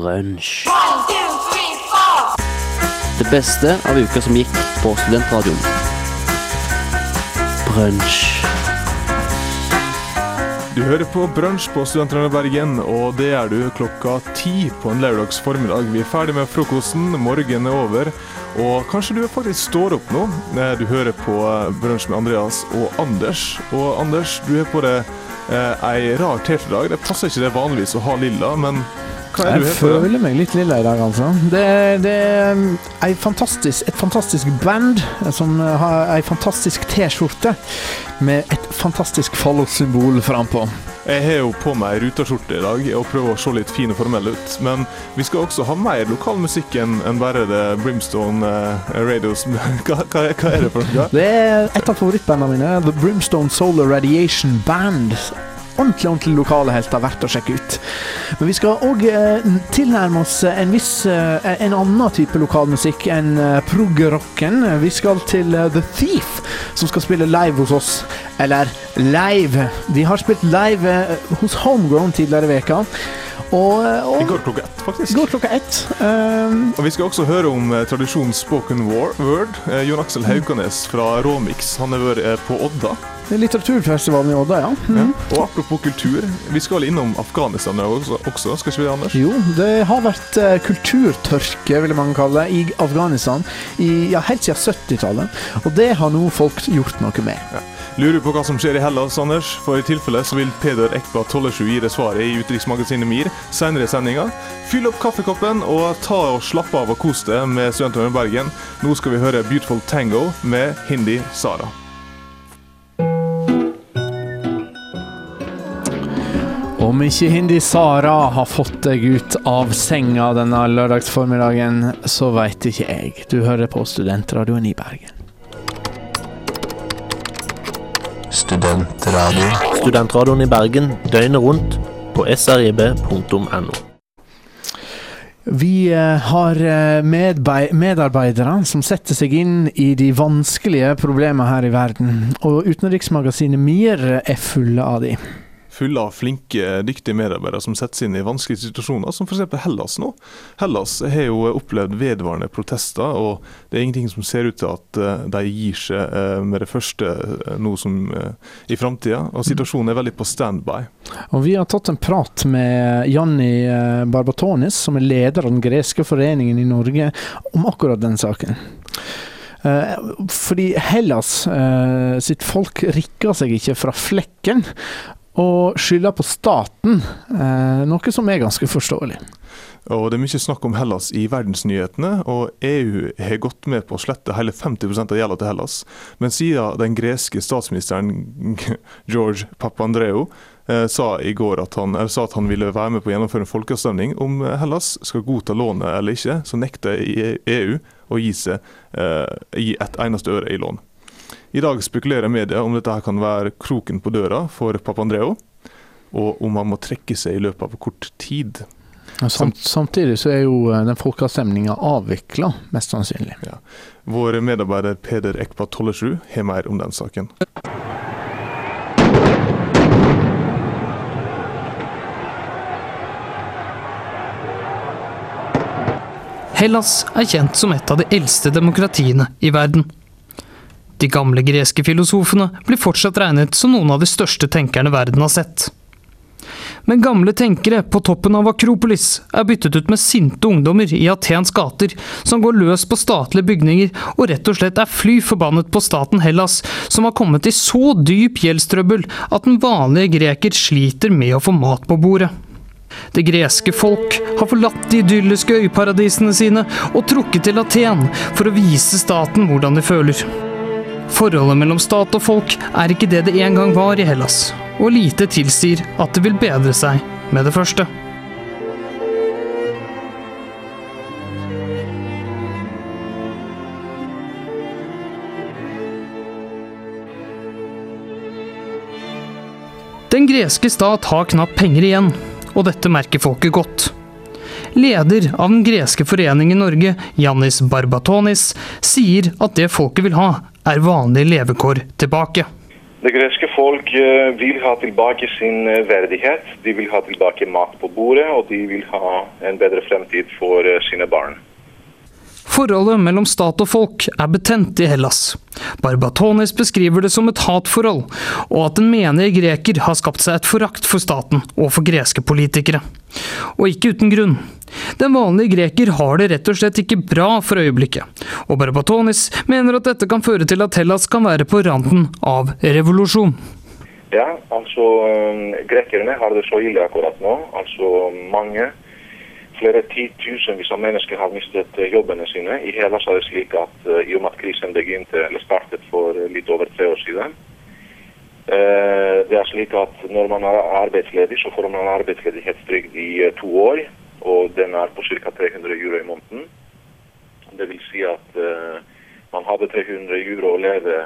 Brunsj. Det beste av uka som gikk på studentradioen. Brunsj. Du hører på Brunsj på Studentradioen Bergen, og det er du klokka ti på en lørdags formiddag. Vi er ferdig med frokosten, morgenen er over, og kanskje du faktisk står opp nå. Eh, Du hører på eh, Brunsj med Andreas og Anders. Og Anders, du har på deg eh, ei rar T-skjorte i dag. Det passer ikke det vanligvis å ha lilla, men hva er du Jeg på føler meg litt lilla i dag, altså. Det, det er um, ei fantastisk, et fantastisk band som har ei fantastisk T-skjorte med et fantastisk fallossymbol frampå. Jeg har jo på meg rutaskjorte i dag og prøver å se litt fin og formell ut. Men vi skal også ha mer lokalmusikk enn bare det Brimstone uh, Radios. Hva, hva, hva er det for noe? Det er et av favorittbandene mine, The Brimstone Solar Radiation Band. Ordentlig ordentlig lokale helter, verdt å sjekke ut. Men vi skal òg eh, tilnærme oss en viss eh, en annen type lokalmusikk enn eh, prog-rocken. Vi skal til eh, The Thief, som skal spille live hos oss. Eller live. De har spilt live eh, hos Homegrown tidligere i veka. Og, og, I går klokka ett, faktisk. går klokka ett. Um, Og Vi skal også høre om eh, tradisjonen spoken war, word. Eh, Jon Aksel Haukanes fra Råmix. Han har vært eh, på Odda. litteraturfestivalen i Odda, ja. Ja. Mhm. Og apropos kultur, vi skal innom Afghanistan også, også skal ikke vi Anders? Jo, det har vært eh, kulturtørke, vil mange kalle det, i Afghanistan i, ja, helt siden 70-tallet. Og det har nå folk gjort noe med. Lurer du på hva som skjer i Hellas, Anders? For i tilfelle så vil Peder Ekba Tollesju gi deg svaret i utenriksmagasinet MIR senere i sendinga. Fyll opp kaffekoppen og ta og slapp av og kos deg med studentene i Bergen. Nå skal vi høre Beautiful Tango med Hindi Sara. Om ikke Hindi Sara har fått deg ut av senga denne lørdagsformiddagen, så veit ikke jeg. Du hører på Studentradioen i Bergen. Studentradio. Studentradioen i Bergen døgnet rundt på srib.no. Vi eh, har eh, medarbeidere som setter seg inn i de vanskelige problemene her i verden, og utenriksmagasinet MIR er fulle av de. Fulle av flinke, dyktige medarbeidere som setter seg inn i vanskelige situasjoner, som f.eks. Hellas nå. Hellas har jo opplevd vedvarende protester, og det er ingenting som ser ut til at eh, de gir seg eh, med det første eh, nå som i framtida. Og situasjonen er veldig på standby. Og vi har tatt en prat med Janni Barbatonis, som er leder av den greske foreningen i Norge, om akkurat den saken. Fordi Hellas sitt folk rikker seg ikke fra flekken, og skylder på staten, eh, noe som er ganske forståelig. Og Det er mye snakk om Hellas i verdensnyhetene, og EU har gått med på å slette hele 50% av gjelda til Hellas. Men siden den greske statsministeren George Papandreou eh, sa i går at han, eller sa at han ville være med på å gjennomføre en folkeavstemning om eh, Hellas skal godta lånet eller ikke, så nekter EU å gi, seg, eh, gi et eneste øre i lån. I dag spekulerer media om dette her kan være kroken på døra for Papandreou, og om han må trekke seg i løpet av kort tid. Samt, samtidig så er jo eh, den folkeavstemninga avvikla, mest sannsynlig. Vår medarbeider Peder Ekpa Tollesrud har mer om den saken. Hellas er kjent som et av de eldste demokratiene i verden. De gamle greske filosofene blir fortsatt regnet som noen av de største tenkerne verden har sett. Men gamle tenkere på toppen av Akropolis er byttet ut med sinte ungdommer i Athens gater, som går løs på statlige bygninger og rett og slett er fly forbannet på staten Hellas, som har kommet i så dyp gjeldstrøbbel at den vanlige greker sliter med å få mat på bordet. Det greske folk har forlatt de idylliske øyparadisene sine og trukket til Aten for å vise staten hvordan de føler. Forholdet mellom stat og folk er ikke det det en gang var i Hellas, og lite tilsier at det vil bedre seg med det første. Den greske stat har knapt penger igjen, og dette merker folket godt. Leder av den greske foreningen i Norge, Jannis Barbatonis, sier at det folket vil ha, er vanlige levekår tilbake. Det greske folk eh, vil ha tilbake sin eh, verdighet. De vil ha tilbake mat på bordet, og de vil ha en bedre fremtid for eh, sine barn. Forholdet mellom stat og folk er betent i Hellas. Barbatonis beskriver det som et hatforhold, og at den menige greker har skapt seg et forakt for staten og for greske politikere. Og ikke uten grunn. Den vanlige greker har det rett og slett ikke bra for øyeblikket, og Barbatonis mener at dette kan føre til at Hellas kan være på randen av revolusjon. Ja, altså eh, Grekerne har det så ille akkurat nå. Altså mange Flere titusenvis av mennesker har mistet eh, jobbene sine. I Hellas er det slik at uh, i og med at krisen begynte, eller startet for uh, litt over tre år siden Det er slik at når man er arbeidsledig, så får man arbeidsledighetstrygd i to år. Og den er på ca. 300 euro i måneden. Det vil si at man hadde 300 euro å leve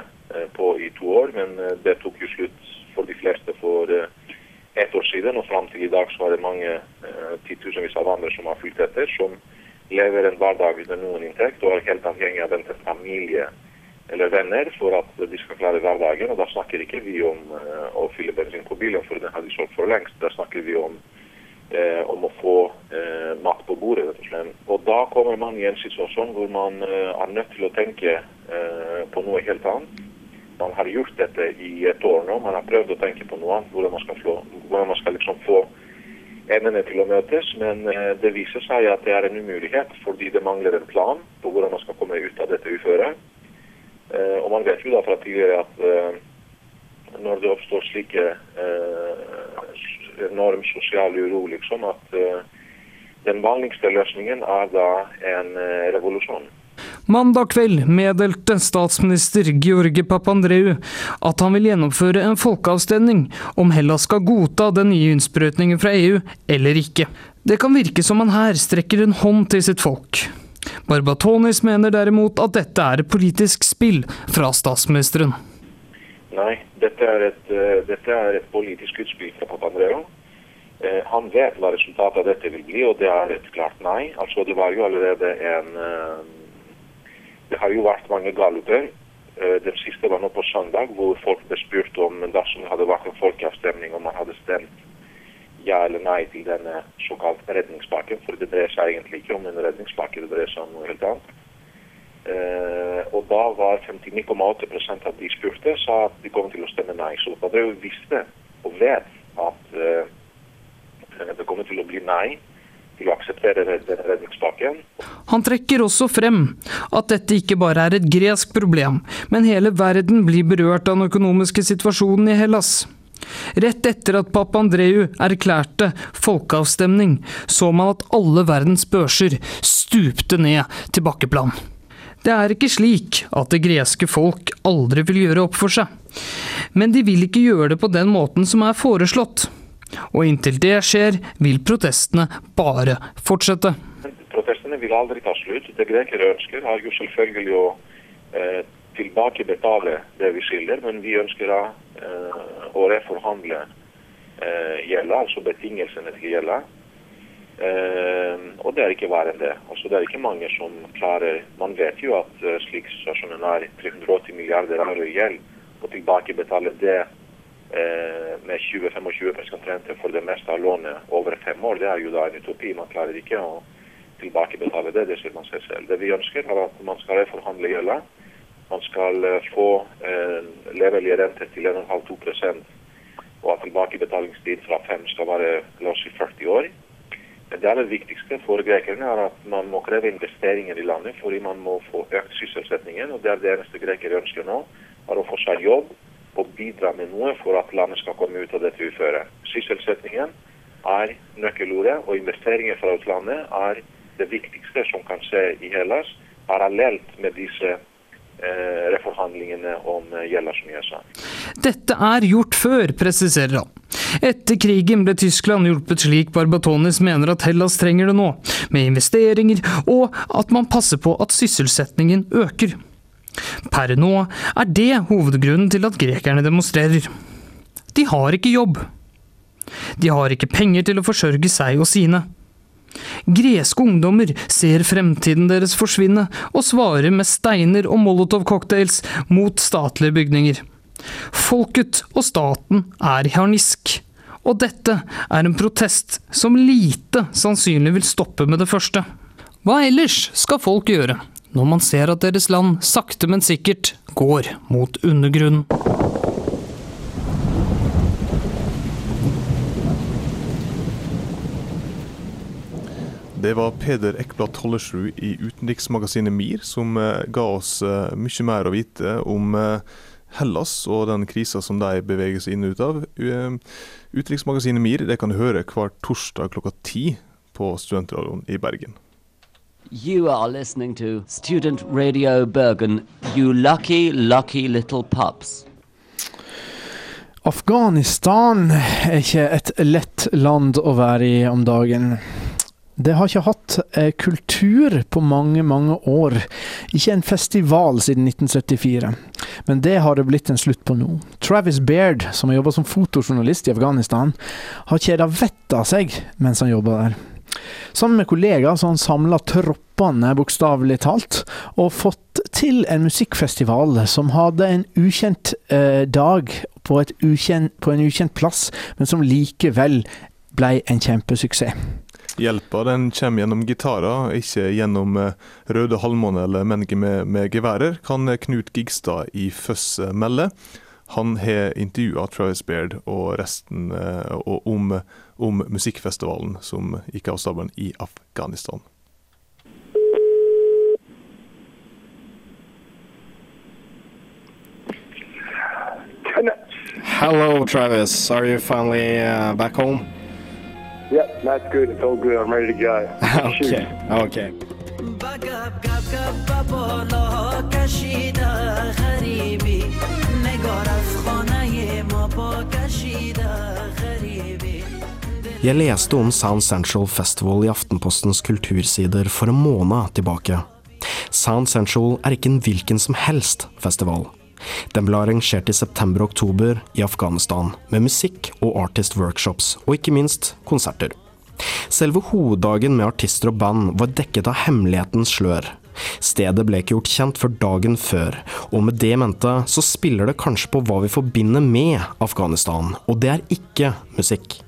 på i to år, men det tok jo slutt for de fleste for ett år siden, og fram til i dag så er det mange eh, titusenvis av andre som har fulgt etter, som lever en hverdag uten noen inntekt og er helt avhengig av en familie eller venner for at de skal klare hverdagen. Og da snakker ikke vi om eh, å fylle bensin på bilen, for den har de solgt for lengst. Da snakker vi om, eh, om å få eh, mat på bordet, rett og slett. Og da kommer man i en situasjon hvor man er nødt til å tenke på noe helt annet man har gjort dette i et år nå. Man har prøvd å tenke på noe annet, hvordan man skal, få, hvordan man skal liksom få endene til å møtes. Men eh, det viser seg at det er en umulighet, fordi det mangler en plan på hvordan man skal komme ut av dette uføret. Eh, og man vet jo da fra tidligere at eh, når det oppstår slike enorm sosial uro, liksom, at den vanligste løsningen er da en revolusjon. Mandag kveld meddelte statsminister George Papandreou at han vil gjennomføre en folkeavstemning om Hellas skal godta den nye innsprøytningen fra EU eller ikke. Det kan virke som han her strekker en hånd til sitt folk. Barbatonis mener derimot at dette er et politisk spill fra statsministeren. Nei, dette er et, uh, dette er et politisk utspill fra Papandreou. Uh, han vet hva resultatet av dette vil bli, og det er et klart nei. Altså, Det var jo allerede en uh, det har jo vært mange galluper. Eh, den siste var nå på søndag, hvor folk ble spurt om dersom det hadde vært en folkeavstemning om man hadde stemt ja eller nei til denne såkalt redningspakken. For det dreier seg egentlig ikke om en redningspakke, det dreier seg om noe helt annet. Uh, og da var 59,8 av de spurte sa at de kom til å stemme nei. Så da dere visste og vet at uh, det kommer til å bli nei til å redningspakken. Han trekker også frem at dette ikke bare er et gresk problem, men hele verden blir berørt av den økonomiske situasjonen i Hellas. Rett etter at Papandreou erklærte folkeavstemning, så man at alle verdens børser stupte ned til bakkeplan. Det er ikke slik at det greske folk aldri vil gjøre opp for seg, men de vil ikke gjøre det på den måten som er foreslått. Og inntil det skjer, vil protestene bare fortsette. Protestene vil aldri ta slutt. Det grekere ønsker, har jo selvfølgelig å eh, tilbakebetale det vi skylder, men vi ønsker da, eh, å reforhandle eh, gjelda, altså betingelsene til gjelda. Eh, og det er ikke verre enn det. Altså, det er ikke mange som klarer Man vet jo at uh, slik situasjonen er 380 milliarder euro i gjeld, å tilbakebetale det Eh, med 20-25 rente for det meste av lånet over fem år, det er jo da en utopi. Man klarer ikke å tilbakebetale det, det ser man seg selv. Det vi ønsker, er at man skal reforhandle gjelda. Man skal eh, få eh, levelige renter til 1,5-2 og at tilbakebetalingstid fra fem skal være la si 40 år. Men det aller viktigste for grekerne er at man må kreve investeringer i landet, fordi man må få økt sysselsettingen. og Det er det eneste grekere ønsker nå, er å få seg jobb og bidra med noe for at landet skal komme ut av dette uføret. Sysselsettingen er nøkkelordet, og investeringer fra utlandet er det viktigste som kan skje i Hellas, parallelt med disse eh, reforhandlingene om eh, gjelda, som jeg sa. Dette er gjort før, presiserer han. Etter krigen ble Tyskland hjulpet slik Barbatonis mener at Hellas trenger det nå, med investeringer og at man passer på at sysselsetningen øker. Per nå er det hovedgrunnen til at grekerne demonstrerer. De har ikke jobb. De har ikke penger til å forsørge seg og sine. Greske ungdommer ser fremtiden deres forsvinne, og svarer med steiner og molotov-cocktails mot statlige bygninger. Folket og staten er i harnisk. Og dette er en protest som lite sannsynlig vil stoppe med det første. Hva ellers skal folk gjøre når man ser at deres land sakte, men sikkert går mot undergrunnen? Det var Peder Ekblad Tollesrud i utenriksmagasinet MIR som eh, ga oss eh, mye mer å vite om eh, Hellas og den krisa som de beveger seg inn og ut av. Utenriksmagasinet MIR det kan du høre hver torsdag klokka ti på Studentradioen i Bergen. You are listening to Student Radio Bergen, you lucky, lucky little pups. Afghanistan er ikke et lett land å være i om dagen. Det har ikke hatt eh, kultur på mange, mange år. Ikke en festival siden 1974. Men det har det blitt en slutt på nå. Travis Baird, som har jobba som fotojournalist i Afghanistan, har kjeda vettet av seg mens han jobba der. Sammen med kollegaer så har han samla troppene, bokstavelig talt, og fått til en musikkfestival som hadde en ukjent eh, dag på, ukjent, på en ukjent plass, men som likevel ble en kjempesuksess. Hjelpa den kommer gjennom gitarer, ikke gjennom eh, Røde halvmåner eller mennesker med, med geværer, kan Knut Gigstad i Føss eh, melde. Han har intervjua Travis Baird og resten eh, og om, om musikkfestivalen som gikk av stabelen i Afghanistan. Hello, Travis. Are you finally uh, back home? Yep, that's good. It's all good. I'm ready to go. okay. Okay. Jeg leste om Sound Central Festival i Aftenpostens kultursider for en måned tilbake. Sound Central er ikke en hvilken som helst festival. Den ble arrangert i september-oktober i Afghanistan, med musikk og artist workshops, og ikke minst konserter. Selve hoveddagen med artister og band var dekket av hemmelighetens slør. Stedet ble ikke gjort kjent før dagen før, og med det mente så spiller det kanskje på hva vi forbinder med Afghanistan, og det er ikke musikk.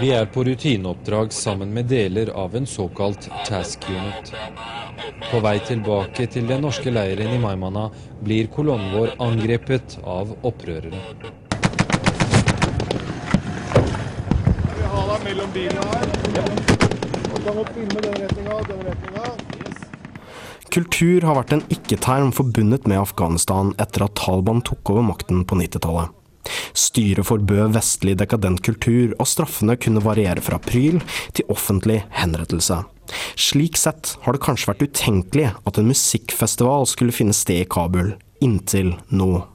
Vi er på rutineoppdrag sammen med deler av en såkalt task unit. På vei tilbake til den norske leiren i Maimana blir kolonnen vår angrepet av opprørere. Kultur har vært en ikke-term forbundet med Afghanistan etter at Taliban tok over makten på 90-tallet. Styret forbød vestlig dekadent kultur, og straffene kunne variere fra pryl til offentlig henrettelse. Slik sett har det kanskje vært utenkelig at en musikkfestival skulle finne sted i Kabul, inntil nå.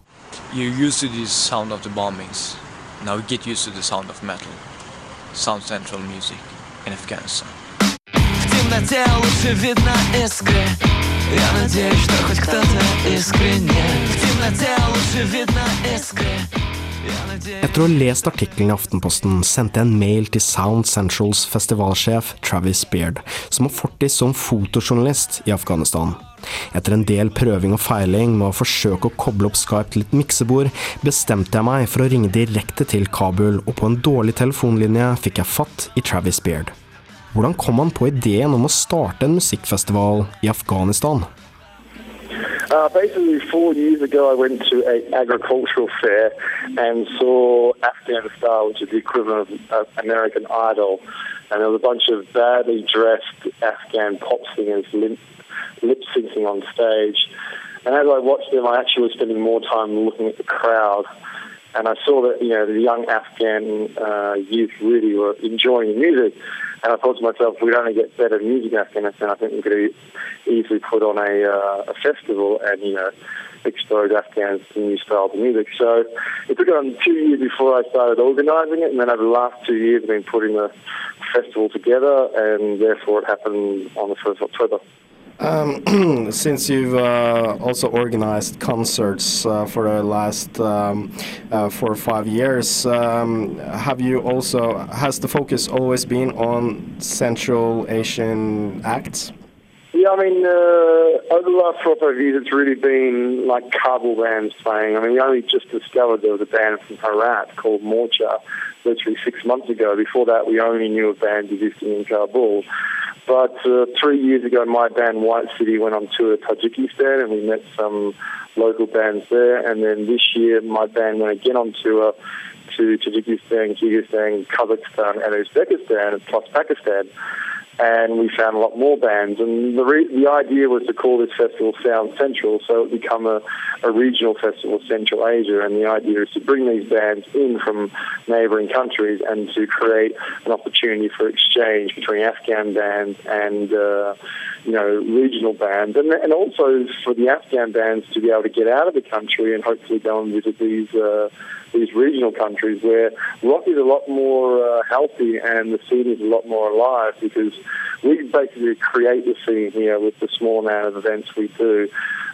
You're used to the sound of the bombings. Now get used to the sound of metal. Sound Central music in Afghanistan. В темноте лучше видно искры Я надеюсь, что хоть кто-то искренне В темноте лучше видно искры Я надеюсь Etter å ha lest artikkelen i Aftenposten, sendte jeg en mail til Sound Centrals festivalsjef Travis Beard, som har fortid som fotojournalist i Afghanistan. Etter en del prøving og feiling med å forsøke å koble opp Skype til et miksebord, bestemte jeg meg for å ringe direkte til Kabul, og på en dårlig telefonlinje fikk jeg fatt i Travis Beard. Hvordan kom han på ideen om å starte en musikkfestival i Afghanistan? Uh, basically, four years ago, I went to an agricultural fair and saw Afghan Star, which is the equivalent of American Idol. And there was a bunch of badly dressed Afghan pop singers lip, lip syncing on stage. And as I watched them, I actually was spending more time looking at the crowd. And I saw that, you know, the young Afghan uh, youth really were enjoying the music. And I thought to myself, we'd only get better music in Afghanistan. I think we could easily put on a, uh, a festival and, you know, expose Afghans to new styles of music. So it took on two years before I started organising it. And then over the last two years, I've been putting the festival together. And therefore, it happened on the 1st of October. Um, since you've uh, also organized concerts uh, for the last um, uh, four or five years, um, have you also has the focus always been on Central Asian acts? Yeah, I mean, uh, over the last four or five years, it's really been like Kabul bands playing. I mean, we only just discovered there was a band from Herat called Morcha literally six months ago. Before that, we only knew of bands existing in Kabul. But uh, three years ago, my band White City went on tour to Tajikistan, and we met some local bands there. And then this year, my band went again on tour to Tajikistan, Kyrgyzstan, Kazakhstan, and Uzbekistan, plus Pakistan and we found a lot more bands. And the, re- the idea was to call this festival Sound Central, so it would become a, a regional festival of Central Asia. And the idea is to bring these bands in from neighbouring countries and to create an opportunity for exchange between Afghan bands and uh, you know regional bands, and, and also for the Afghan bands to be able to get out of the country and hopefully go and visit these. Uh, these regional countries where rock is a lot more uh, healthy and the scene is a lot more alive because we basically create the scene here with the small amount of events we do.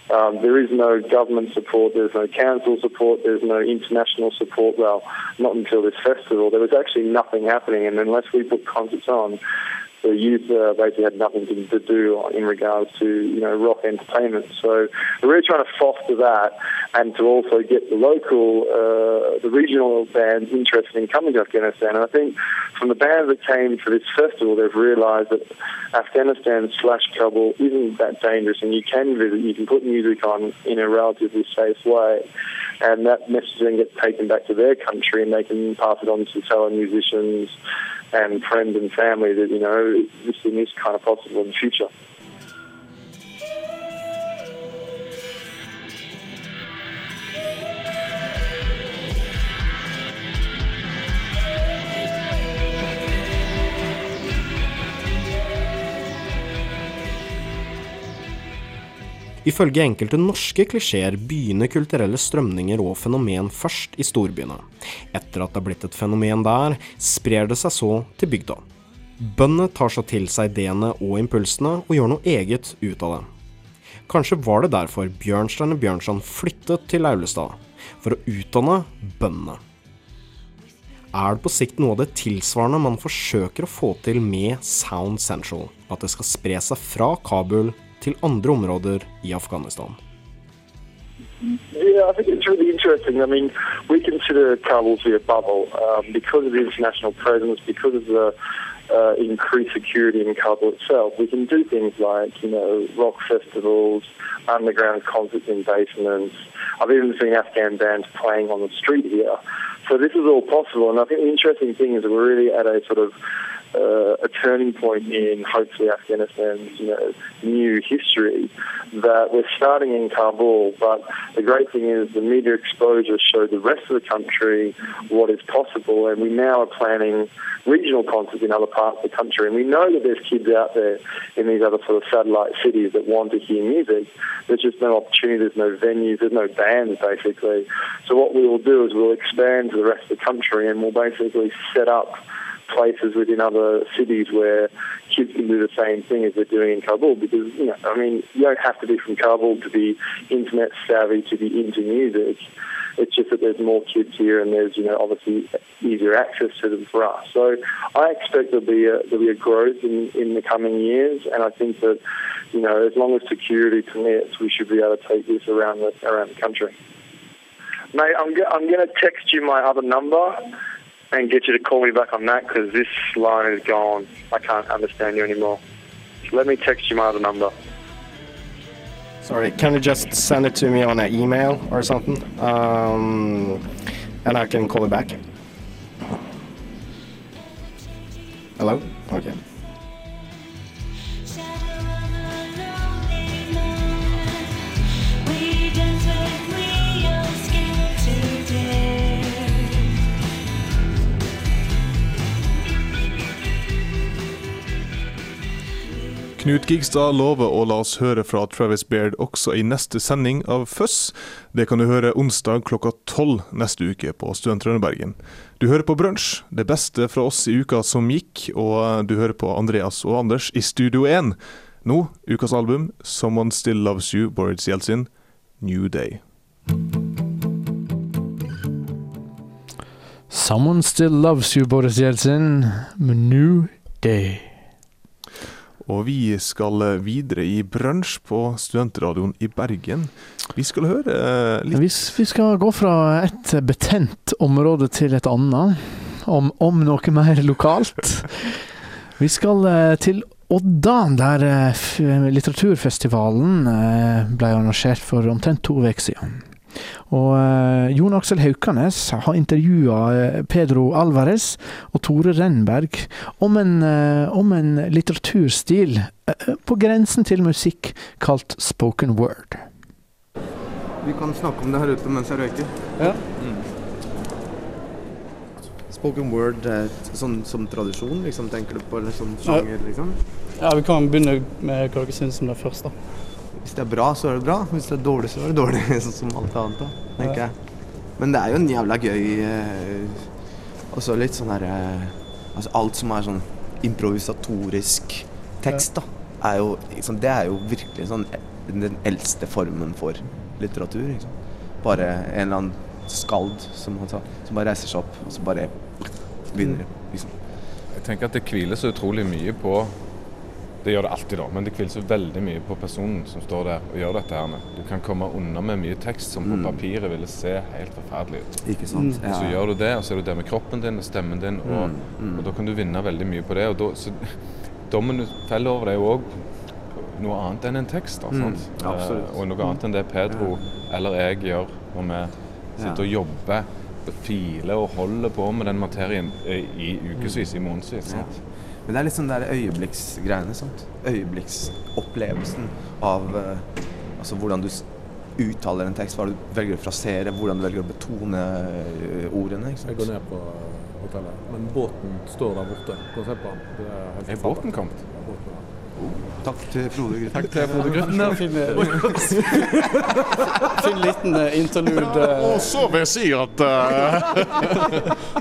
Um, there is no government support, there's no council support, there's no international support. Well, not until this festival. There was actually nothing happening, and unless we put concerts on, the youth uh, basically had nothing to, do in regards to you know rock entertainment. So we're really trying to foster that, and to also get the local, uh, the regional bands interested in coming to Afghanistan. And I think from the bands that came for this festival, they've realised that Afghanistan slash Kabul isn't that dangerous, and you can visit, you can put music on in a relatively safe way. And that message then gets taken back to their country, and they can pass it on to fellow musicians and friends and family that, you know, this thing is kind of possible in the future. Ifølge enkelte norske klisjeer begynner kulturelle strømninger og fenomen først i storbyene. Etter at det har blitt et fenomen der, sprer det seg så til bygda. Bøndene tar så til seg ideene og impulsene og gjør noe eget ut av det. Kanskje var det derfor Bjørnstjerne Bjørnson flyttet til Aulestad, for å utdanne bøndene. Er det på sikt noe av det tilsvarende man forsøker å få til med Sound Central? At det skal spre seg fra Kabul til andre områder i Afghanistan? Yeah, I think it's really interesting. I mean, we consider Kabul to be a bubble um, because of the international presence, because of the uh, increased security in Kabul itself. We can do things like, you know, rock festivals, underground concerts in basements. I've even seen Afghan bands playing on the street here. So this is all possible. And I think the interesting thing is that we're really at a sort of uh, a turning point in hopefully Afghanistan's you know, new history that we're starting in Kabul, but the great thing is the media exposure showed the rest of the country what is possible, and we now are planning regional concerts in other parts of the country. And we know that there's kids out there in these other sort of satellite cities that want to hear music. There's just no opportunity, there's no venues, there's no bands basically. So what we will do is we'll expand to the rest of the country and we'll basically set up places within other cities where kids can do the same thing as they're doing in Kabul. Because you know, I mean, you don't have to be from Kabul to be internet savvy to be into music. It's just that there's more kids here, and there's you know obviously easier access to them for us. So I expect there'll be a, there'll be a growth in, in the coming years, and I think that you know as long as security permits, we should be able to take this around the around the country. Mate, I'm, go- I'm going to text you my other number and get you to call me back on that because this line is gone. I can't understand you anymore. Let me text you my other number. Sorry, can you just send it to me on an email or something? Um, and I can call you back. Hello? Okay. Knut Gigstad lover å la oss høre fra Travis Baird også i neste sending av Føss. Det kan du høre onsdag klokka tolv neste uke på Studentrønnebergen. Du hører på Brunsj, det beste fra oss i uka som gikk, og du hører på Andreas og Anders i Studio 1. Nå ukas album 'Someone Still Loves You', Boris Jeltsin, 'New Day'. Someone Still Loves You, Boris Jeltsin, New Day. Og vi skal videre i brunsj på studentradioen i Bergen. Vi skal høre eh, litt Hvis vi skal gå fra et betent område til et annet, om, om noe mer lokalt Vi skal eh, til Odda, der eh, litteraturfestivalen ble arrangert for omtrent to uker siden. Og eh, Jon Aksel Haukanes har intervjua eh, Pedro Alvarez og Tore Renberg om en, eh, om en litteraturstil eh, på grensen til musikk kalt spoken word. Vi kan snakke om det her ute mens jeg røyker. Ja. Spoken word sånn som tradisjon, liksom, tenker du på? Eller sånn sjanger, liksom? Ja, Vi kan begynne med hva dere syns om det først. da. Hvis det er bra, så er det bra. Hvis det er dårlig, så er det dårlig. Sånn som alt annet, da, tenker Ja. jeg. Men det er jo en jævla gøy eh, Også litt sånn herre Altså alt som er sånn improvisatorisk tekst, da, er jo liksom, Det er jo virkelig sånn den eldste formen for litteratur. Liksom. Bare en eller annen skald som, han sa, som bare reiser seg opp, og så bare begynner liksom. Jeg tenker at det hviler så utrolig mye på Det gjør det alltid, da, men det hviler så veldig mye på personen som står der og gjør dette. her. Du kan komme unna med mye tekst som på Mm. papiret ville se helt forferdelig ut. Ikke sant? Mm. Så Ja. gjør du det, og så er du der med kroppen din og stemmen din, og, Mm, mm. og da kan du vinne veldig mye på det. og da, så Dommen du feller over det er jo òg noe annet enn en tekst. Da, Mm, sant? Eh, og noe annet enn det Pedro eller jeg gjør når vi sitter og jobber, filer og holder på med den materien eh, i ukevis, i månedsvis. Ja. sant? Men det er litt sånn der øyeblikksgreiene. sant? Øyeblikksopplevelsen av eh, altså hvordan du uttaler en tekst, hva du velger å frasere, hvordan du velger å betone eh, ordene. ikke sant? Jeg går ned på hotellet, men båten står der borte. Gå og se på den. Er, Er båten kommet? Ja, båten er. Takk til Frode Grytten. Takk til Frode Grytten. Fin, fin liten eh, interlude. eh. Og så vil jeg si at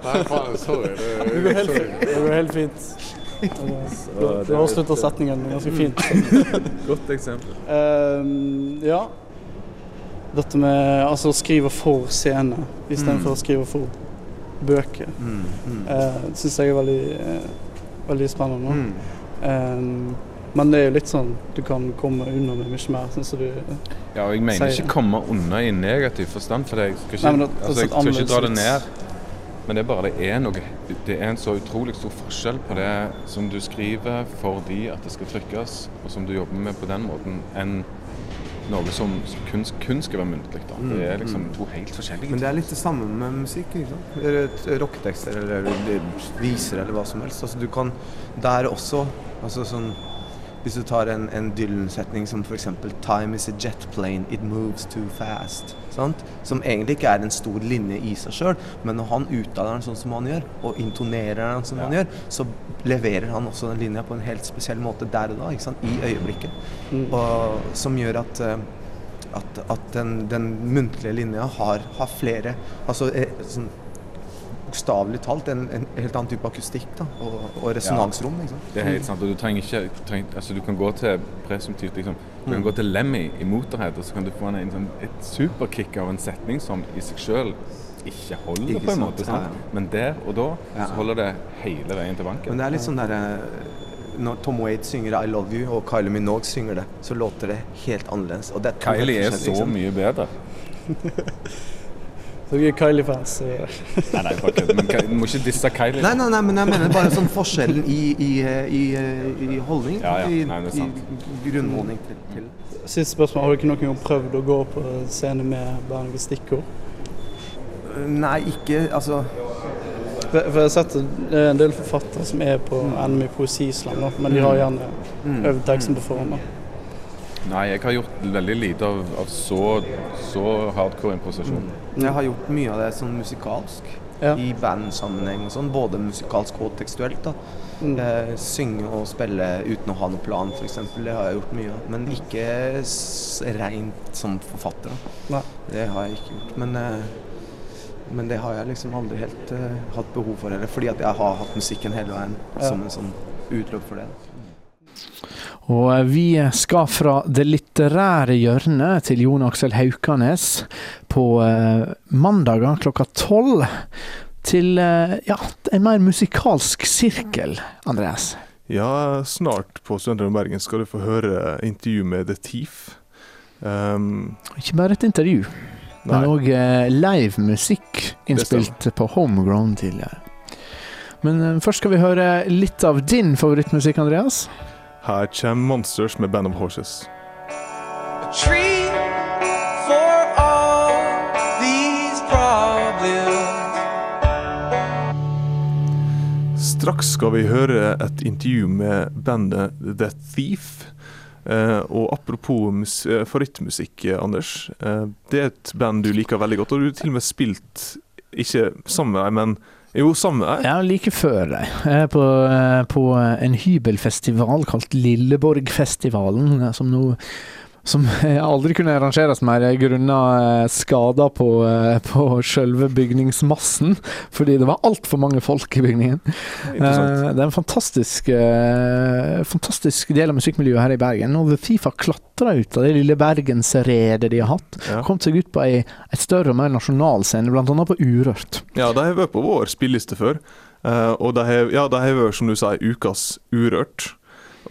Nei, faen, sorry. Det, Det går helt fint. Du, avslutter setningen ganske fint. Godt eksempel. Ehm, ja. Dette med altså, å skrive for scene istedenfor Mm. å skrive for bøker. Mm, mm. Uh, syns jeg er veldig, uh, veldig spennende. Mm. Ehm, men det er jo litt sånn du kan komme unna med mye mer, sånn som du Ja, og jeg mener sier. ikke komme unna i negativ forstand, for jeg skal ikke, Nei, det- altså, jeg skal ikke dra det ned. Men det er bare det er noe Det er en så utrolig stor forskjell på det som du skriver fordi at det skal trykkes, og som du jobber med på den måten, enn noe som kun, kun skal være muntlig. Da. Det er liksom Mm, to helt forskjellige Men det er litt det samme med musikk. ikke Rocketekster eller viser eller hva som helst. Altså, du kan der også altså sånn, Hvis du tar en, en Dylan-setning som f.eks. 'Time is a jet plane, it moves too fast'. Sant? Som egentlig ikke er en stor linje i seg sjøl, men når han uttaler den sånn som han gjør, og intonerer den som han gjør, så leverer han også den linja på en helt spesiell måte der og da, ikke sant? i øyeblikket. Og, som gjør at eh, at, at den, den muntlige linja har, har flere Altså er, sånn bokstavelig talt en, en helt annen type akustikk da, og, og resonansrom. Sant? Det er helt sant. og Du trenger ikke trenger, altså du kan gå til presumptivt liksom, Du kan Mm. gå til Lemmy i Motorhead, og så kan du få en, en sånn, et superkick av en setning som i seg sjøl ikke holder, Ikke på en måte. Sant? ja. Men der og da så holder det hele veien til banken. Men det er litt sånn der, Når Tom Wade synger 'I Love You' og Kylie Minogue synger det, så låter det helt annerledes. Og det er Kylie er så liksom. mye bedre. Så vi er Kylie-fans. Nei, nei, bare kødd. Men du må ikke disse Kylie. Nei, nei, nei, men jeg mener bare sånn forskjellen i, i, i, i holdning. Ja, ja. Nei, det er sant. i grunnholdning til, til Siste spørsmål. Har du ikke noen gang prøvd å gå på scene med bare noen stikkord? Nei, ikke Altså For, jeg har sett det er en del forfattere som er på NM i poesislam, men de har gjerne Mm. øvd teksten på forhånd. Nei, jeg har gjort veldig lite av, av så, så hardcore improvisasjon. Jeg har gjort mye av det sånn musikalsk. I bandsammenheng og sånn. Både musikalsk og tekstuelt. da. Eh, synge og spille uten å ha noe plan, f.eks. Det har jeg gjort mye av. Men ikke s- rent som forfatter. da. Det har jeg ikke gjort. Men, eh, men det har jeg liksom aldri helt eh, hatt behov for heller. Fordi at jeg har hatt musikken hele veien Ja. som en sånn utløp for det. Og eh, vi skal fra det litterære hjørnet til Jon Aksel Haukanes på eh, mandager klokka tolv til eh, ja, en mer musikalsk sirkel, Andreas. Ja, snart på Studentene i Bergen skal du få høre intervju med The Thief. Um, Ikke bare et intervju, men Nei. òg live musikk innspilt på Homegrown tidligere. Men først skal vi høre litt av din favorittmusikk, Andreas. Her kommer Monsters med Band of Horses. tree for all these. Straks skal vi høre et intervju med bandet The Thief. Eh, og apropos eh, favorittmusikk, Anders. Eh, det er et band du liker veldig godt, og du har til og med spilt ikke sammen med dem, men jo, samme. Ja, like før deg. På, eh, på en hybelfestival kalt Lilleborgfestivalen, som nå som aldri kunne arrangeres mer grunnet skader på, eh, på selve bygningsmassen, fordi det var altfor mange folk i bygningen. Eh, Det er en fantastisk, eh, fantastisk del av musikkmiljøet her i Bergen. Og Fifa klatra ut av det lille bergensredet de har hatt. Ja. Kom seg ut på ei, et større og mer nasjonal scene, bl.a. på Urørt. Ja, de har vært på vår spilleliste før. eh, og de har, ja, de har vært, som du sier, ukas Urørt.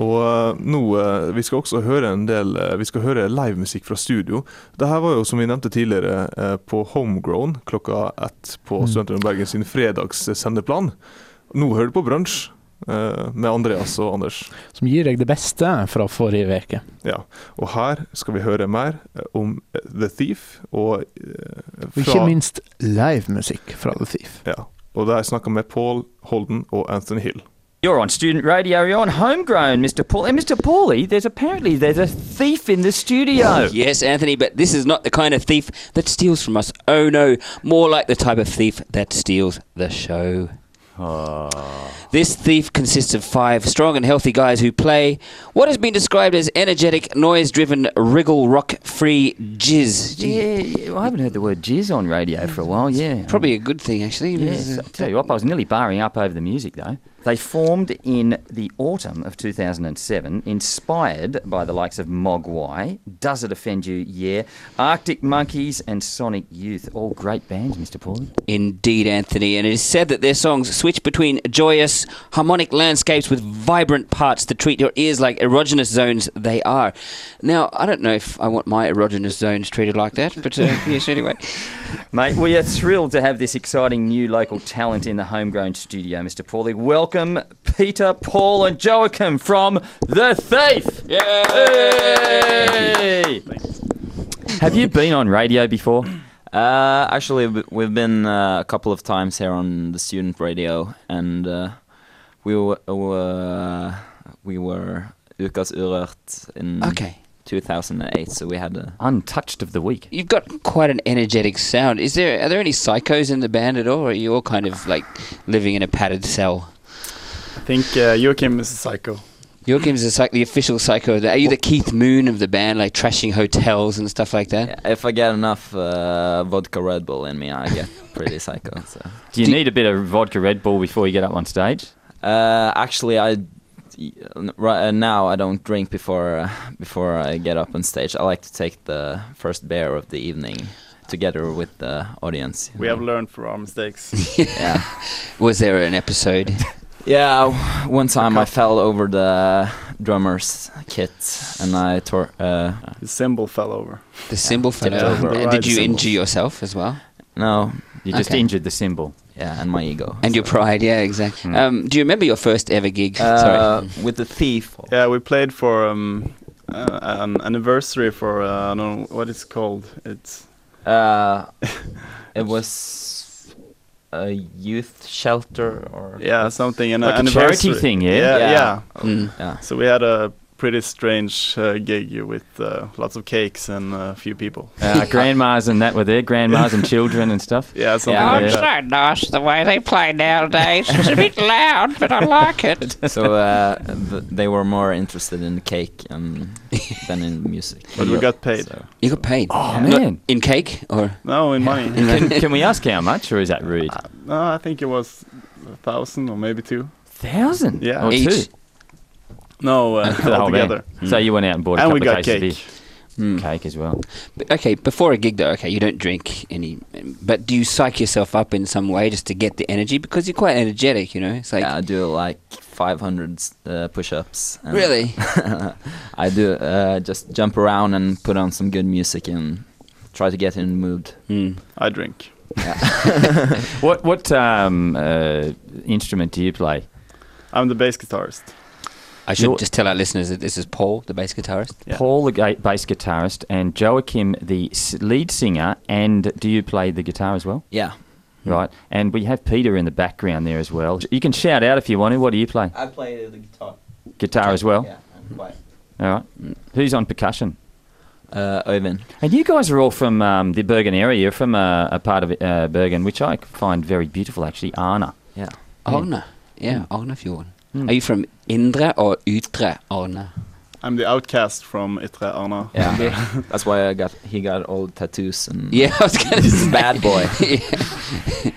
Og eh, nå eh, Vi skal også høre en del eh, Vi skal høre livemusikk fra studio. Dette var jo, som vi nevnte tidligere, på Homegrown klokka ett på Mm. Studentene Bergen sin fredagssendeplan. Nå hører du på Brunsj med Andreas og Anders. Som gir deg det beste fra forrige uke. Ja, og her skal vi høre mer om The Thief, og fra, Og ikke minst livemusikk fra The Thief. Ja, og der snakker vi med Paul Holden og Anthony Hill. You're on student radio. You're on homegrown, Mr. Paul. And Mr. Paulie, there's apparently there's a thief in the studio. Yes, Anthony, but this is not the kind of thief that steals from us. Oh no, more like the type of thief that steals the show. Ah. This thief consists of five strong and healthy guys who play what has been described as energetic, noise driven, wriggle rock free jizz. Yeah, yeah, well, I haven't heard the word jizz on radio for a while. Yeah, Probably a good thing, actually. Yes, I tell you what, I was nearly barring up over the music though. They formed in the autumn of 2007, inspired by the likes of Mogwai, Does It Offend You? Yeah, Arctic Monkeys, and Sonic Youth. All great bands, Mr. Paulie. Indeed, Anthony, and it is said that their songs switch between joyous, harmonic landscapes with vibrant parts to treat your ears like erogenous zones they are. Now, I don't know if I want my erogenous zones treated like that, but uh, yes, anyway. Mate, we are thrilled to have this exciting new local talent in the homegrown studio, Mr. Paulie. Welcome, Peter, Paul, and Joachim from The Thief. Yay! Have you been on radio before? Uh, actually, we've been uh, a couple of times here on the student radio, and uh, we were uh, we were Ukas Urørt in Okay. 2008, so we had a untouched of the week. You've got quite an energetic sound. Is there are there any psychos in the band at all, or are you all kind of like living in a padded cell? I think uh, Joachim is a psycho. Joachim's the, psych- the official psycho. Are you the Keith Moon of the band, like trashing hotels and stuff like that? If I get enough uh, vodka Red Bull in me, I get pretty psycho. So. Do you need a bit of vodka Red Bull before you get up on stage? Uh, actually, I right uh, now I don't drink before uh, before I get up on stage. I like to take the first beer of the evening together with the audience. We know. have learned from our mistakes. yeah. Was there an episode? Yeah, one time I fell over the drummer's kit and I tore. Uh, the cymbal fell over. The cymbal fell tipped over. over. And did you injure yourself as well? No, You just Okay. injured the cymbal. Yeah, and my ego. And your pride, yeah, exactly. Um, do you remember your first ever gig? Uh, Sorry. with the thief. Yeah, we played for um, uh, an anniversary for uh, I don't know what it's called. It's Uh, it was a youth shelter or yeah something an Like a charity thing, yeah? yeah Yeah. yeah. Mm. Yeah. So we had a pretty strange uh, gig with uh, lots of cakes and a few people. Uh, grandmas and that were there, grandmas and children and stuff. Yeah, something Yeah. like Yeah. that. so nice the way they play nowadays. It's a bit loud, but I like it. so uh, th- they were more interested in the cake um, than in music. But we got paid. So. You got paid. Oh, Not man. in cake or? No, in money. can, can we ask how much, or is that rude? No, I think it was a thousand or maybe two. Thousand? Yeah. Or two? No, uh, For the whole band. So you went out and bought a And couple we of got cases of cake. beer. cake as well. But, okay, before a gig though, okay, you don't drink any, but do you psych yourself up in some way just to get the energy because you're quite energetic, you know? It's like yeah, I do like 500 uh, push-ups. Really? I do uh, just jump around and put on some good music and try to get in the mood. I drink. what what um, uh, instrument do you play? I'm the bass guitarist. I should just tell our listeners that this is Paul, the bass guitarist. Paul, the ga- bass guitarist, and Joachim, the s- lead singer. And do you play the guitar as well? Yeah. Right. And we have Peter in the background there as well. You can shout out if you want to. What do you play? I play the guitar. Guitar as well. Yeah, I'm quite. All right. Who's on percussion? Uh, Owen. And you guys are all from um, the Bergen area. You're from a, a part of uh, Bergen, which I find very beautiful, actually. Arna. Yeah. Arne. Yeah, Arnefjorden. Mm. Are you from Indre or Ytre Arne? I'm the outcast from Ytre Arna. Yeah, that's why I got he got all tattoos and Yeah, I was gonna say. bad boy.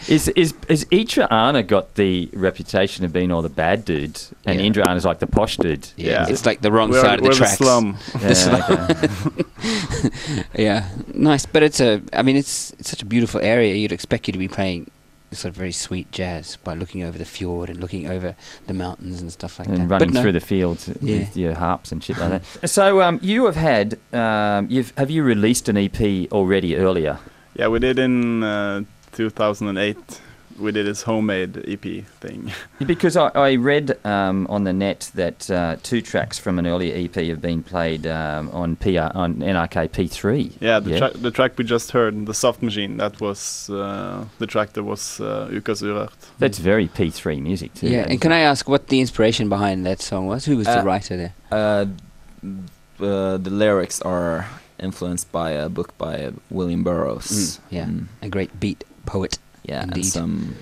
Is is is Itra Arna got the reputation of being all the bad dudes, and Yeah. Indra Arna's like the posh dude? Yeah, it's like the wrong We're- side of the we're the tracks. slum. The Yeah, slum. yeah, nice. But it's a. I mean, it's it's such a beautiful area. You'd expect you to be playing sort of very sweet jazz by looking over the fjord and looking over the mountains and stuff like and that. And running but no. through the fields Yeah. with your harps and shit like that. So um, you have had um, you've have you released an EP already earlier? Yeah, we did in uh, 2008. We did this homemade EP thing. Because I, I read um, on the net that uh, two tracks from an earlier EP have been played um, on PR on NRK P3. Yeah, the, Track, the track we just heard, the Soft Machine, that was uh, the track that was uh, Ukas Urørt. That's very P3 music too. Yeah, and can I ask what the inspiration behind that song was? Who was the Uh, writer there? Uh, uh, the lyrics are influenced by a book by William Burroughs. Mm, yeah, a great beat poet. Yeah, and some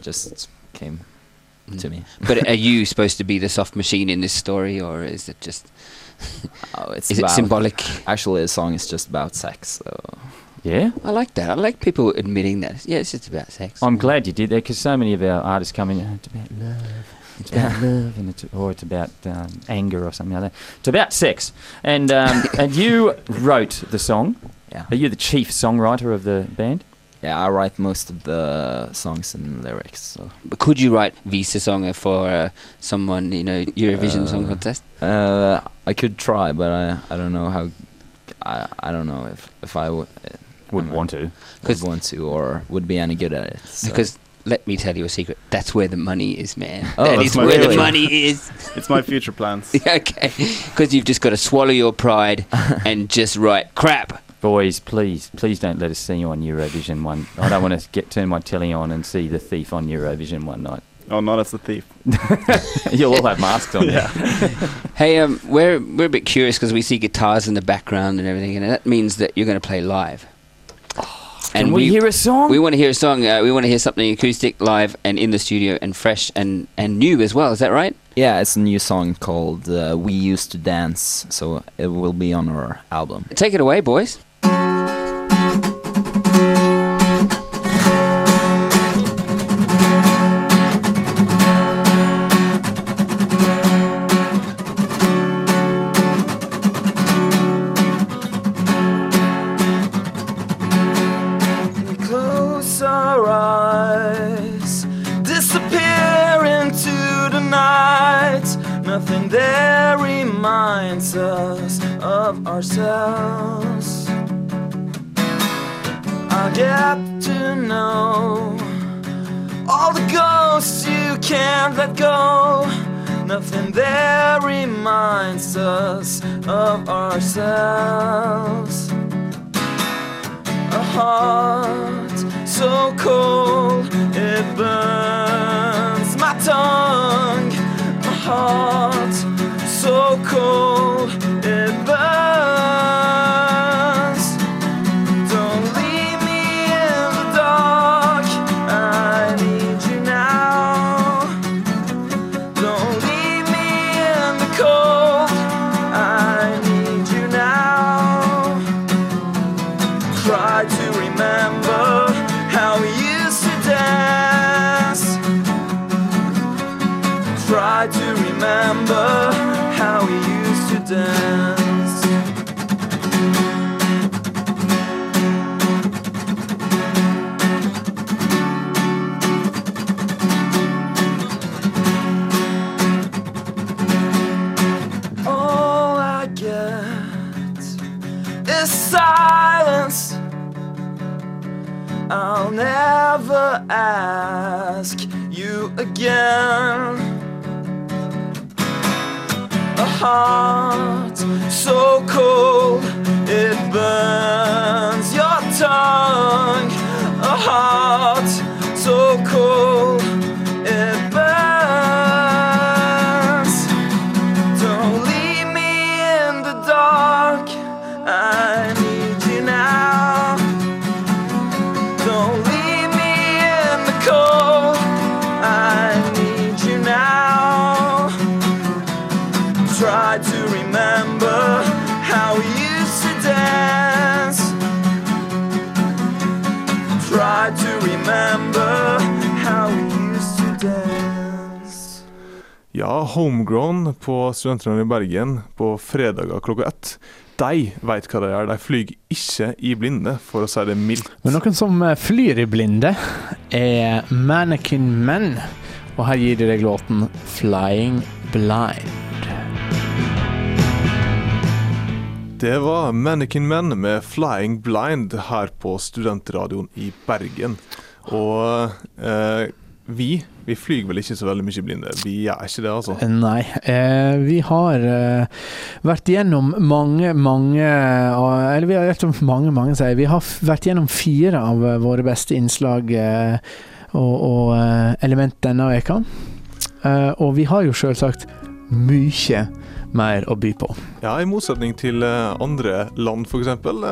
just came to me. But are you supposed to be the soft machine in this story, or is it just? Oh, it's is it symbolic? Actually, the song is just about sex. So Yeah, I like that. I like people admitting that. Yeah, it's just about sex. I'm glad you did that because so many of our artists come in. "Oh, It's about love. It's about love, and it's, or it's about um, anger or something like that. It's about sex, and um, and you wrote the song. Yeah. Are you the chief songwriter of the band? Yeah, I write most of the songs and lyrics. So But could you write Visa song for uh, someone you know Eurovision Song Uh, Contest? Uh, I could try, but I I don't know how. I I don't know if if I would Would want to. would want to or would be any good at it. so. Because let me tell you a secret. That's where the money is, man. Oh, that's is my where the money is. It's my future plans. Okay, because you've just got to swallow your pride and just write crap. Boys, please, please don't let us see you on Eurovision one. I don't want to get turn my telly on and see the thief on Eurovision one night. Oh, not as the thief. You'll all have masks on. Yeah. Hey, um, we're we're a bit curious because we see guitars in the background and everything, and that means that you're going to play live. Can we hear a song? We want to hear a song. Uh, we want to hear something acoustic, live, and in the studio, and fresh and and new as well. Is that right? Yeah, it's a new song called uh, "We Used to Dance," so it will be on our album. Take it away, boys. Nothing there reminds us of ourselves. I get to know all the ghosts you can't let go. Nothing there reminds us of ourselves a heart so cold it burns my tongue. Heart so cold it burns. dance. All I get is silence. I'll never ask you again. Heart so cold it burns your tongue. A heart Homegrown på Studentene i Bergen på fredager klokka ett. De veit hva de gjør. De flyr ikke i blinde, for å si det mildt. Men noen som eh, flyr i blinde, er Mannequin Men. Og her gir de deg låten 'Flying Blind'. Det var Mannequin Men med 'Flying Blind' her på Studentradioen i Bergen. Og eh, vi vi flyr vel ikke så veldig mye blinde. Vi gjør ikke det, altså. Nei. Eh, vi har eh, vært gjennom mange, mange eh, Eller vi har vært gjennom mange, mange, sier. Vi har vært gjennom fire av eh, våre beste innslag eh, og, og eh, element denne veka. Eh, og vi har jo selvsagt mye mer å by på. Ja, I motsetning til eh, andre land, f.eks. eksempel,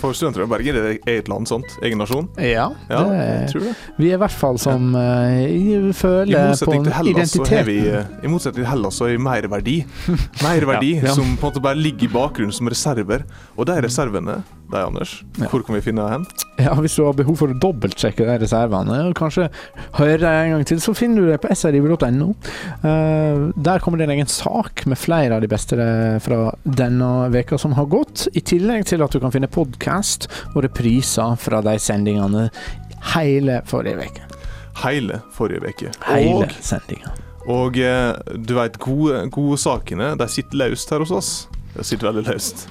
for studenter i Bergen er det eget land, sant? Egen nasjon. Ja, Ja, det, jeg tror det. vi er i hvert fall som ja. Føler på identiteten. vi, eh, i motsetning til Hellas så har vi merverdi. Merverdi Ja, ja. som på en måte bare ligger i bakgrunnen som reserver. Og de reservene, de Anders, hvor kan vi finne deg hen? Ja, Hvis du har behov for å dobbeltsjekke de reservene, og kanskje høre deg en gang til, så finner du det på srib.no. Uh, der kommer det en egen sak med flere av de beste eh, fra denne veka som har gått, i tillegg til at du kan finne podkast og repriser fra de sendingene hele forrige uke. Hele forrige uke. Hele Og, sendinga. og eh, du vet, gode, gode sakene, de sitter løst her hos oss. De sitter veldig løst.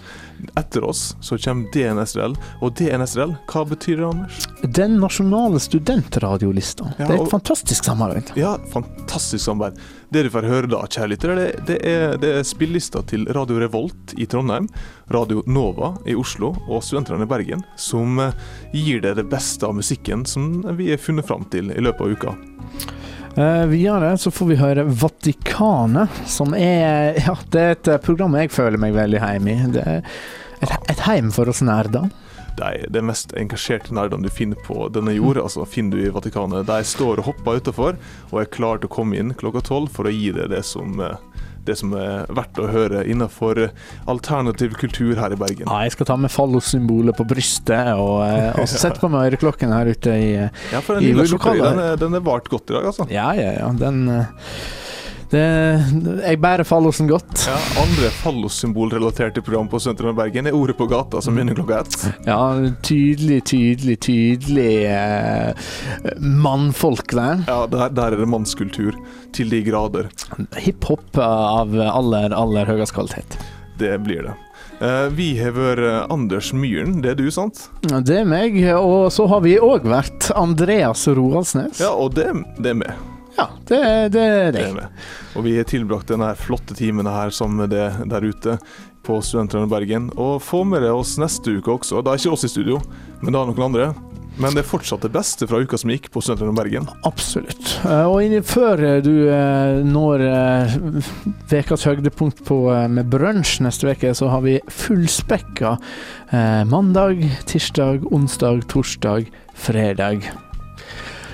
Etter oss så kommer DNSRL. Og DNSRL, hva betyr det, Anders? Den nasjonale studentradiolista. Ja, det er og- et fantastisk samarbeid. Ja, fantastisk samarbeid. Det du får høre da, kjære lyttere, det, det, er, det er spillelista til Radio Revolt i Trondheim, Radio Nova i Oslo og Studentene i Bergen, som eh, gir deg det beste av musikken som vi har funnet fram til i løpet av uka. Eh, videre så får vi høre Vatikanet, som er Ja, det er et eh, program jeg føler meg veldig hjemme i. Det er et, et heim for oss nerder. De, det mest engasjerte nerdene du finner på denne jord, altså finner du i Vatikanet. De står og hopper utafor og er klar til å komme inn klokka tolv for å gi deg det som, eh, det som er verdt å høre innenfor alternativ kultur her i Bergen. Ja, jeg skal ta med fallossymbolet på brystet og, eh, og sette på meg øreklokken her ute i, eh, Ja, for den lille skjorta den, den er vart godt i dag, altså. Ja, ja, ja. Den eh, det, Jeg bærer fallosen godt. Ja, andre fallossymbolrelaterte program på Sentrum i Bergen er Ordet på gata, som begynner klokka ett. Ja, tydelig, tydelig, tydelig eh, mannfolk der. Ja, der, der er det mannskultur til de grader. Hiphop av aller, aller høyest kvalitet. Det blir det. Eh, vi har vært eh, Anders Myhren, det er du, sant? Det er meg, og så har vi òg vært Andreas Roaldsnes. Ja, og det, det er meg. Ja, det, det er Det er det. Og vi har tilbrakt denne flotte timen her sammen med det der ute på Studentene Bergen. Og få med oss neste uke også. Da er ikke oss i studio, men da noen andre. Men det er fortsatt det beste fra uka som gikk på Studentene Bergen. Absolutt. Eh, Og før eh, du eh, når ukas høydepunkt på, med brunsj neste uke, så har vi fullspekka mandag, tirsdag, onsdag, torsdag, fredag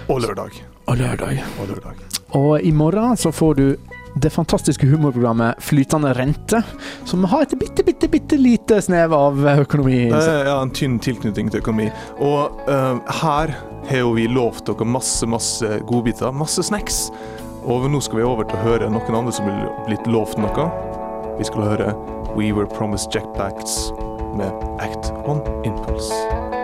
Og lørdag. Og lørdag. Og lørdag. Og i morgen så får du det fantastiske humorprogrammet Flytende rente, som har et bitte, bitte, bitte lite snev av økonomi. Eh, ja, en tynn tilknytning til økonomi. Og uh, her har jo vi lovt dere masse, masse godbiter, masse snacks. Og nå skal vi over til å høre noen andre som har blitt lovt noe. Vi skal høre We Were Promised Jackpacks med Act On Impulse.